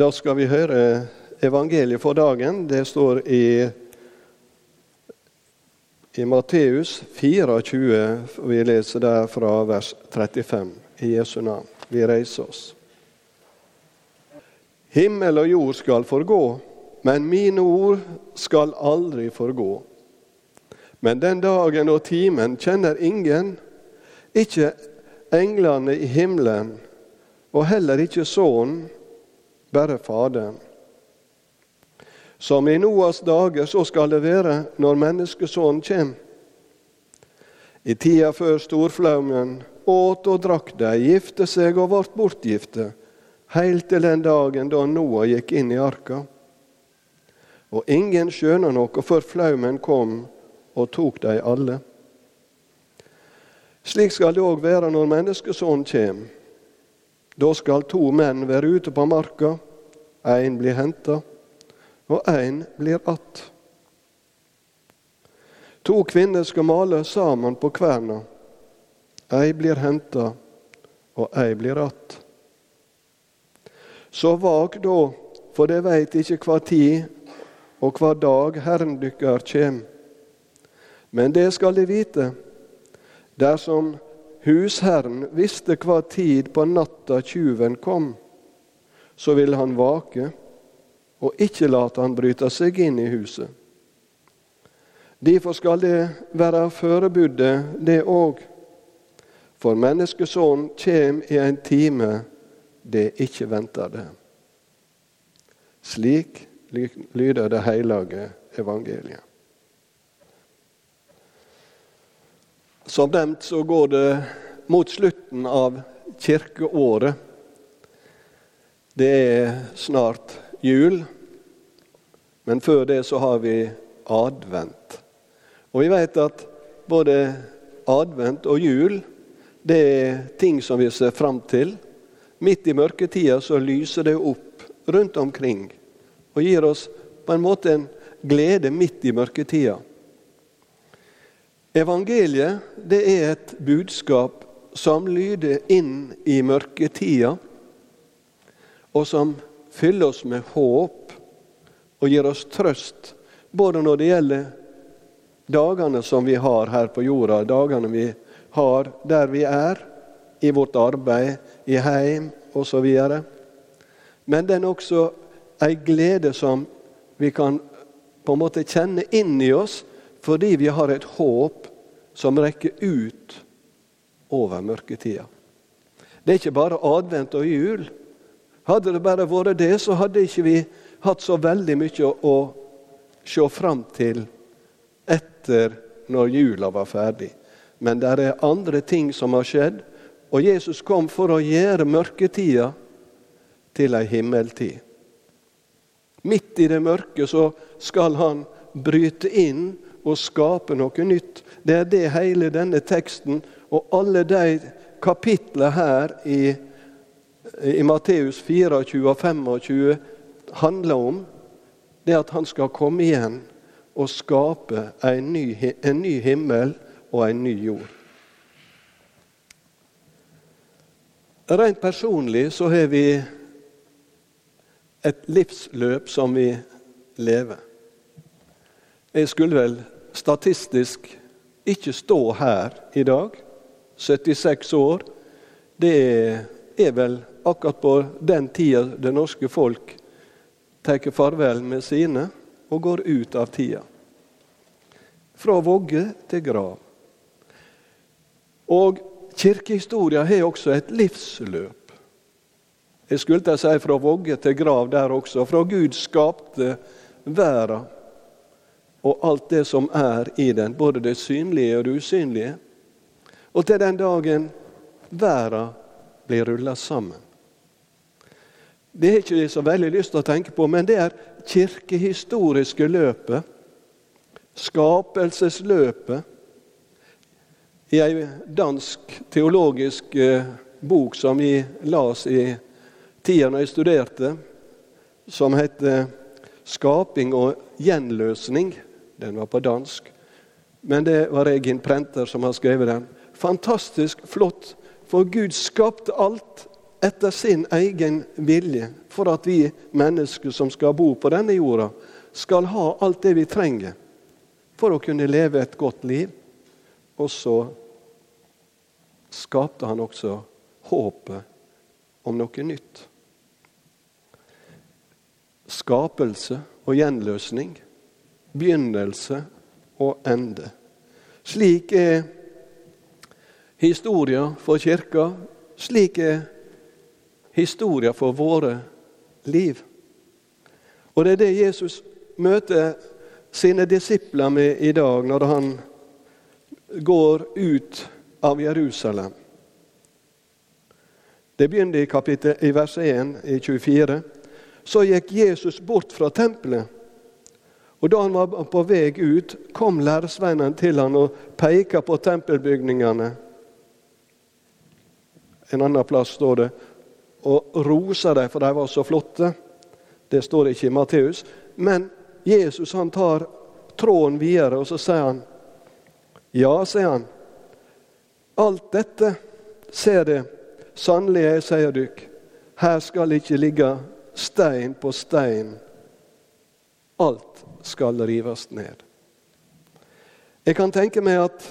Da skal vi høre evangeliet for dagen. Det står i, i Matteus 24. Vi leser der fra vers 35 i Jesu navn. Vi reiser oss. Himmel og jord skal forgå, men mine ord skal aldri forgå. Men den dagen og timen kjenner ingen, ikke englene i himmelen, og heller ikke Sønnen, bare Faderen. Som i Noas dager, så skal det være når Menneskesonen kjem. I tida før storflaumen åt og drakk de, gifte seg og vart bortgifte, heilt til den dagen da Noah gikk inn i arka. Og ingen skjønner noe før flaumen kom og tok de alle. Slik skal det òg være når Menneskesonen kjem. Da skal to menn være ute på marka. Én blir henta, og én blir att. To kvinner skal male sammen på kverna. Ei blir henta, og ei blir att. Så vak da, for de veit ikke hva tid og hva dag Herren dykkar kjem. Men det skal de vite, dersom husherren visste hva tid på natta tjuven kom, så ville han vake og ikke late han bryte seg inn i huset. Derfor skal det være forebudde, det òg. For menneskesonen kjem i en time det ikke venter det. Slik lyder det hellige evangeliet. Som nevnt så går det mot slutten av kirkeåret. Det er snart jul, men før det så har vi advent. Og vi vet at både advent og jul det er ting som vi ser fram til. Midt i mørketida så lyser det opp rundt omkring og gir oss på en måte en glede midt i mørketida. Evangeliet det er et budskap som lyder inn i mørketida, og som fyller oss med håp og gir oss trøst, både når det gjelder dagene som vi har her på jorda, dagene vi har der vi er, i vårt arbeid, i heim osv. Men den er også ei glede som vi kan på en måte kjenne inn i oss, fordi vi har et håp som rekker ut over mørketida. Det er ikke bare advent og jul. Hadde det bare vært det, så hadde ikke vi hatt så veldig mye å se fram til etter når jula var ferdig. Men det er andre ting som har skjedd, og Jesus kom for å gjøre mørketida til ei himmeltid. Midt i det mørke så skal han bryte inn og skape noe nytt. Det er det hele denne teksten og alle de kapitlene her i, i Matteus 24 og 25 handler om. Det at han skal komme igjen og skape en ny, en ny himmel og en ny jord. Rent personlig så har vi et livsløp som vi lever. Jeg skulle vel statistisk ikke stå her i dag, 76 år. Det er vel akkurat på den tida det norske folk tar farvel med sine og går ut av tida. Fra vogge til grav. Og kirkehistoria har også et livsløp. Jeg skulle si fra vogge til grav der også. Fra Gud skapte verden og alt det som er i den, både det synlige og det usynlige. Og til den dagen verden blir rulla sammen. Det har ikke så veldig lyst til å tenke på, men det er kirkehistoriske løpet. Skapelsesløpet. I ei dansk teologisk eh, bok som vi las i tida da jeg studerte, som heter 'Skaping og gjenløsning'. Den var på dansk. Men det var Regin Prenter som har skrevet den. Fantastisk flott, for Gud skapte alt etter sin egen vilje for at vi mennesker som skal bo på denne jorda, skal ha alt det vi trenger for å kunne leve et godt liv. Og så skapte han også håpet om noe nytt. Skapelse og gjenløsning. Begynnelse og ende. Slik er historia for kirka. Slik er historia for våre liv. Og det er det Jesus møter sine disipler med i dag når han går ut av Jerusalem. Det begynner i, i vers 1 i 24. Så gikk Jesus bort fra tempelet. Og Da han var på vei ut, kom læresvennen til han og peka på tempelbygningene. En annen plass står det og rosa dem, for de var så flotte. Det står ikke i Matteus. Men Jesus han tar tråden videre, og så sier han Ja, sier han. Alt dette ser det. Sannelig, jeg sier dykk, her skal ikke ligge stein på stein. Alt skal rives ned. Jeg kan tenke meg at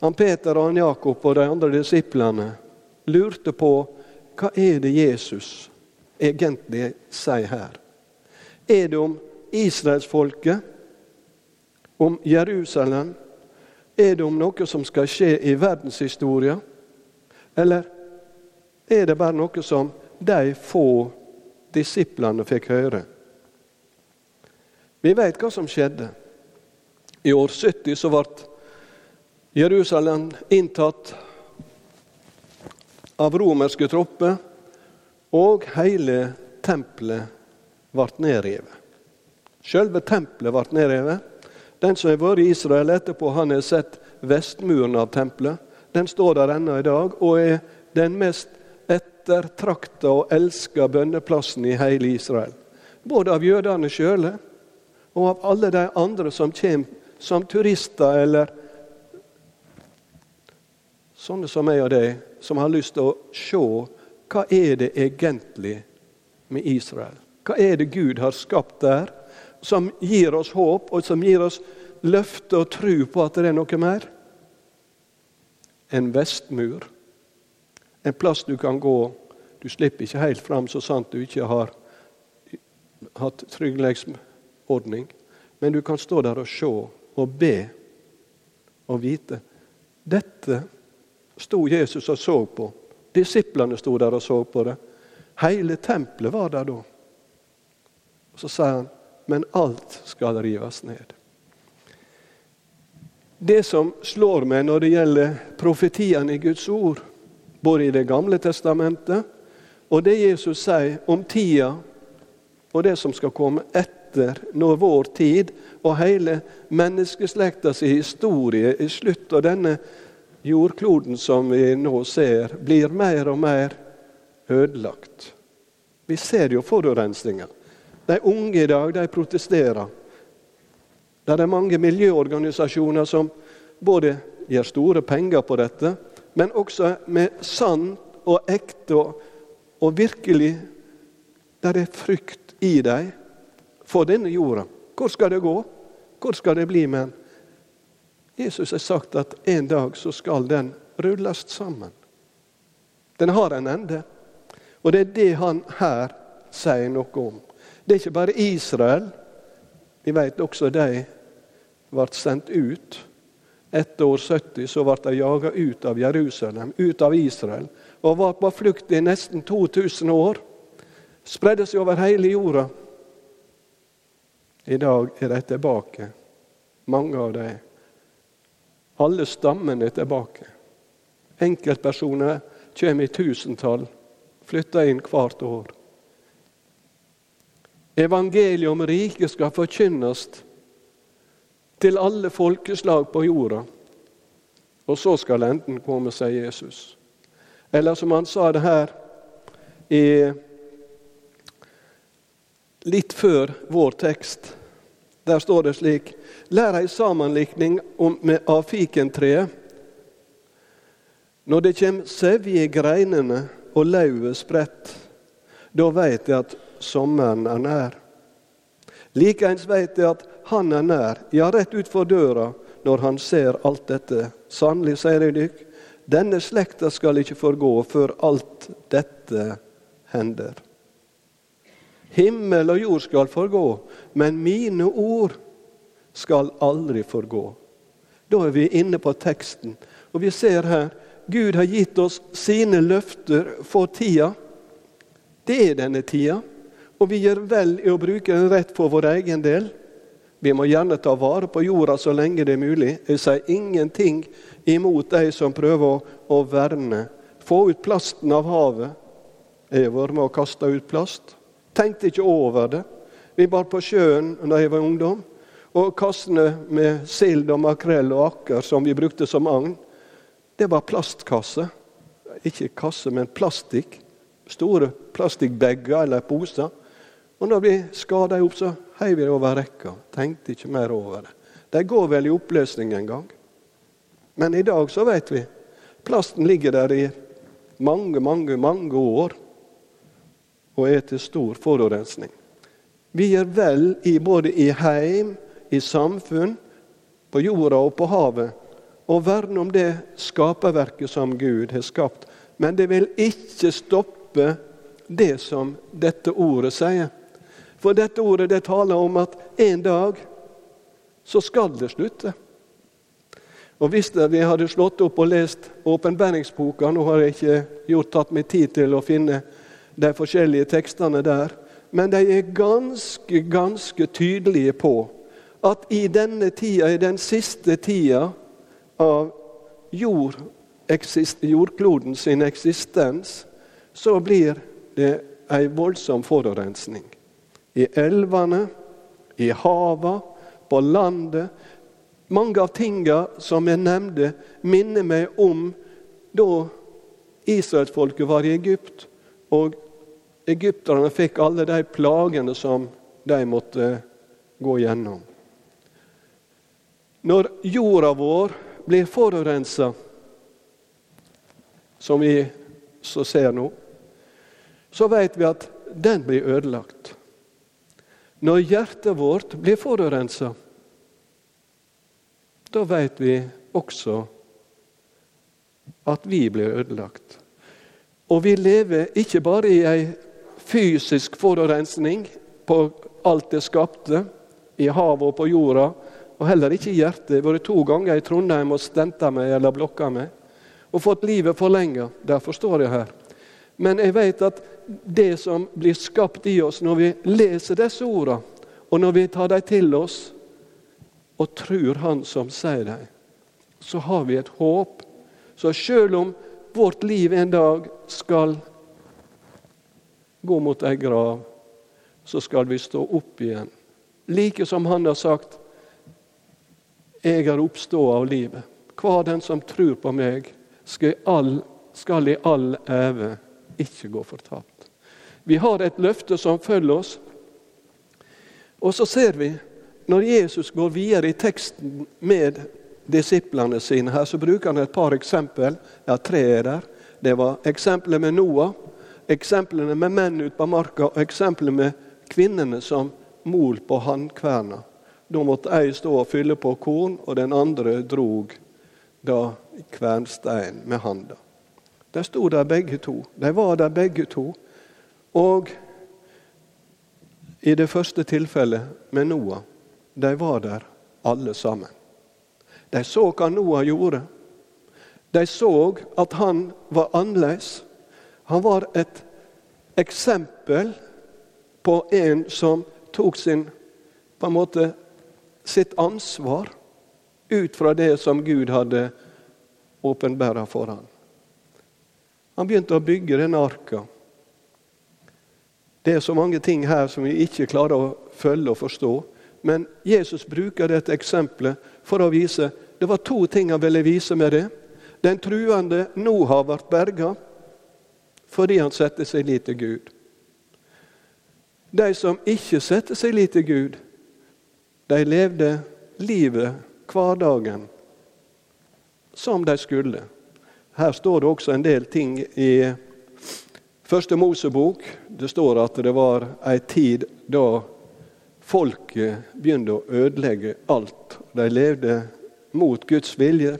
han Peter og han Jakob og de andre disiplene lurte på hva er det Jesus egentlig sier her. Er det om israelsfolket, om Jerusalem? Er det om noe som skal skje i verdenshistoria? Eller er det bare noe som de få disiplene fikk høre? Vi vet hva som skjedde. I år 70 så ble Jerusalem inntatt av romerske tropper, og hele tempelet ble nedrevet. Selve tempelet ble nedrevet. Den som har vært i Israel etterpå, han har sett vestmuren av tempelet. Den står der ennå i dag og er den mest ettertrakta og elska bønneplassen i hele Israel. Både av jødene sjøle og av alle de andre som kommer som turister eller sånne som meg og deg, som har lyst til å se hva er det egentlig med Israel. Hva er det Gud har skapt der, som gir oss håp, og som gir oss løfte og tro på at det er noe mer? En vestmur. En plass du kan gå. Du slipper ikke helt fram så sant du ikke har hatt tryggleiksordning. Men du kan stå der og se og be og vite. Dette sto Jesus og så på. Disiplene sto der og så på det. Hele tempelet var der da. Så sa han, men alt skal rives ned. Det som slår meg når det gjelder profetiene i Guds ord, både i Det gamle testamentet og det Jesus sier om tida og det som skal komme etter når vår tid og hele menneskeslektas historie i slutt av denne jordkloden som vi nå ser, blir mer og mer ødelagt. Vi ser jo forurensninga. De unge i dag de protesterer. Det er mange miljøorganisasjoner som både gir store penger på dette, men også med sann og ekte og, og virkelig det er frykt i dem for denne jorda. Hvor skal det gå? Hvor skal det bli med den? Jesus har sagt at en dag så skal den rulles sammen. Den har en ende. Og det er det han her sier noe om. Det er ikke bare Israel. Vi vet også de ble sendt ut. Etter år 70 så ble de jaga ut av Jerusalem, ut av Israel, og var på flukt i nesten 2000 år. Spredde seg over hele jorda. I dag er de tilbake, mange av dem alle stammene er tilbake. Enkeltpersoner kommer i tusentall, flytter inn hvert år. Evangeliet om riket skal forkynnes til alle folkeslag på jorda. Og så skal enden komme, sier Jesus. Eller som han sa det her i, litt før vår tekst. Der står det slik Lær ei sammenlikning av fikentreet. Når det kommer sevje i greinene og lauvet spredt. Da veit jeg at sommeren er nær. Likeens veit jeg at han er nær, ja, rett utfor døra, når han ser alt dette. Sannelig, sier jeg dykk, denne slekta skal ikke forgå før alt dette hender. Himmel og jord skal forgå, men mine ord skal aldri forgå. Da er vi inne på teksten. Og vi ser her Gud har gitt oss sine løfter for tida. Det er denne tida, og vi gjør vel i å bruke den rett for vår egen del. Vi må gjerne ta vare på jorda så lenge det er mulig. Jeg sier ingenting imot de som prøver å verne. Få ut plasten av havet. Jeg har vært med og kaste ut plast. Tenkte ikke over det. Vi var på sjøen da jeg var ungdom. Og kassene med sild og makrell og akker som vi brukte som agn, det var plastkasser. Ikke kasse, men plastikk. Store plastikkbager eller poser. Og når vi skada opp, så heiv vi det over rekka. Tenkte ikke mer over det. De går vel i oppløsning en gang. Men i dag så vet vi. Plasten ligger der i mange, mange, mange år og er til stor forurensning. Vi gjør vel i både i heim, i samfunn, på jorda og på havet, og verne om det skaperverket som Gud har skapt. Men det vil ikke stoppe det som dette ordet sier. For dette ordet det taler om at en dag så skal det slutte. Og Hvis vi hadde slått opp og lest åpenbæringsboka Nå har jeg ikke gjort, tatt meg tid til å finne de forskjellige tekstene der, men de er ganske, ganske tydelige på at i denne tida, i den siste tida av jord, jordkloden sin eksistens, så blir det ei voldsom forurensning. I elvene, i hava, på landet. Mange av tinga som jeg nevnte, minner meg om da israelsfolket var i Egypt, og egypterne fikk alle de plagene som de måtte gå gjennom. Når jorda vår blir forurensa, som vi så ser nå, så vet vi at den blir ødelagt. Når hjertet vårt blir forurensa, da vet vi også at vi blir ødelagt. Og vi lever ikke bare i ei fysisk forurensning på alt det skapte, i havet og på jorda, og heller ikke i hjertet. Jeg har vært to ganger i Trondheim og stenta meg eller blokka meg. Og fått livet forlenga. Derfor står jeg her. Men jeg vet at det som blir skapt i oss når vi leser disse ordene, og når vi tar dem til oss og tror Han som sier dem, så har vi et håp. Så selv om vårt liv en dag skal gå mot ei grav, så skal vi stå opp igjen. Like som han har sagt jeg har oppstått av livet. Hver den som tror på meg, skal, all, skal i all æve ikke gå fortapt. Vi har et løfte som følger oss. Og så ser vi, når Jesus går videre i teksten med disiplene sine, her, så bruker han et par eksempel. Ja, tre er der. Det var eksempelet med Noah, eksemplene med menn ute på marka og eksemplene med kvinnene som mol på hannkverna. Da måtte ei stå og fylle på korn, og den andre drog da kvernstein med handa. De sto der begge to. De var der begge to. Og i det første tilfellet med Noah, de var der alle sammen. De så hva Noah gjorde. De så at han var annerledes. Han var et eksempel på en som tok sin på en måte sitt ansvar ut fra det som Gud hadde åpenbæra for ham. Han begynte å bygge denne arka. Det er så mange ting her som vi ikke klarer å følge og forstå. Men Jesus bruker dette eksempelet for å vise Det var to ting han ville vise med det. Den truende nå har vært berga fordi han setter seg lit til Gud. De som ikke setter seg lit til Gud, de levde livet, hverdagen, som de skulle. Her står det også en del ting i Første Mosebok det står at det var ei tid da folket begynte å ødelegge alt. De levde mot Guds vilje.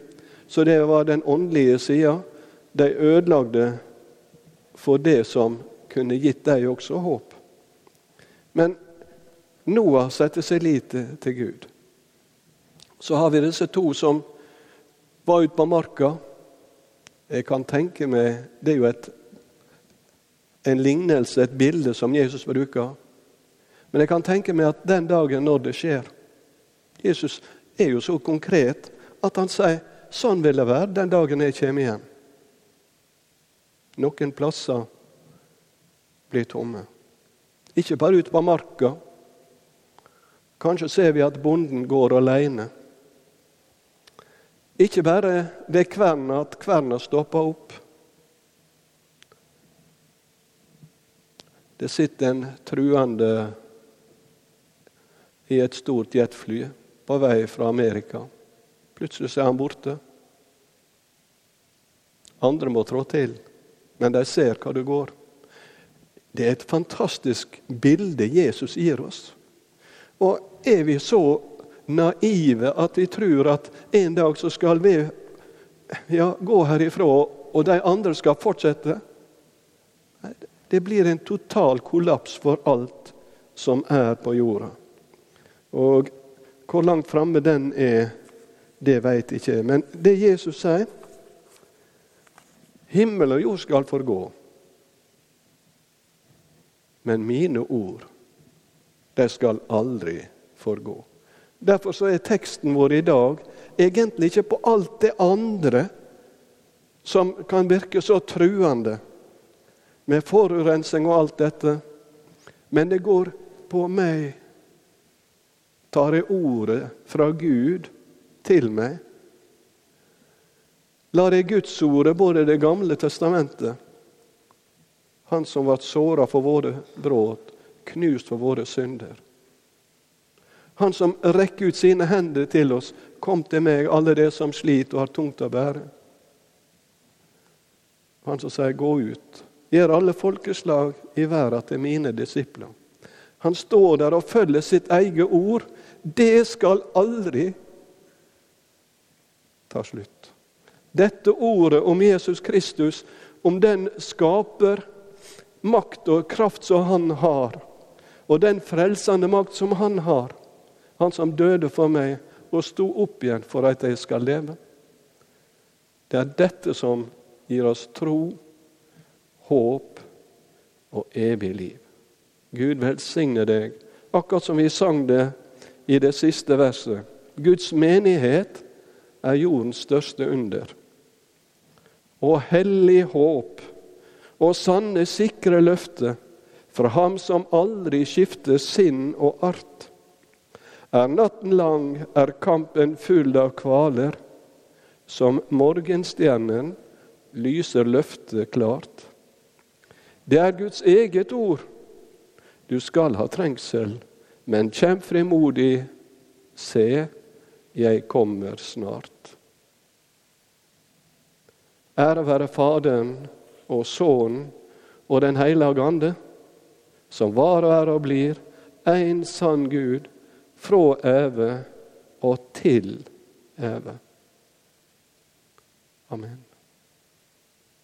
Så det var den åndelige sida. De ødelagde for det som kunne gitt deg også håp. Men Noah setter seg lite til Gud. Så har vi disse to som var ute på marka. Jeg kan tenke meg, Det er jo et en lignelse, et bilde som Jesus bruker. Men jeg kan tenke meg at den dagen når det skjer Jesus er jo så konkret at han sier sånn vil det være den dagen jeg kommer igjen. Noen plasser blir tomme. Ikke bare ute på marka. Kanskje ser vi at bonden går alene. Ikke bare det kverna at kverna stopper opp. Det sitter en truende i et stort jetfly på vei fra Amerika. Plutselig er han borte. Andre må trå til, men de ser hva det går. Det er et fantastisk bilde Jesus gir oss. Og er vi så naive at vi tror at en dag så skal vi ja, gå herifra, og de andre skal fortsette? Det blir en total kollaps for alt som er på jorda. Og hvor langt framme den er, det veit ikke jeg. Men det Jesus sier Himmel og jord skal forgå. Men mine ord, de skal aldri forgå. Derfor så er teksten vår i dag egentlig ikke på alt det andre som kan virke så truende med forurensning og alt dette. Men det går på meg. Tar jeg ordet fra Gud til meg? Lar det Gudsordet, både Det gamle testamentet, Han som ble såra for våre brudd, knust for våre synder. Han som rekker ut sine hender til oss. Kom til meg, alle de som sliter og har tungt å bære. Han som sier, gå ut gjør alle folkeslag i verden til mine disipler. Han står der og følger sitt eget ord. Det skal aldri ta slutt. Dette ordet om Jesus Kristus, om den skaper makt og kraft som han har, og den frelsende makt som han har, han som døde for meg og sto opp igjen for at jeg skal leve. Det er dette som gir oss tro håp og evig liv. Gud velsigne deg, akkurat som vi sang det i det siste verset. Guds menighet er jordens største under. Og hellig håp og sanne, sikre løfte fra Ham som aldri skifter sinn og art. Er natten lang, er kampen full av kvaler. Som morgenstjernen lyser løftet klart. Det er Guds eget ord. Du skal ha trengsel, men kjem frimodig. Se, jeg kommer snart. Ære være Faderen og Sønnen og Den hellige ande, som var og er og blir en sann Gud, fra evig og til evig. Amen.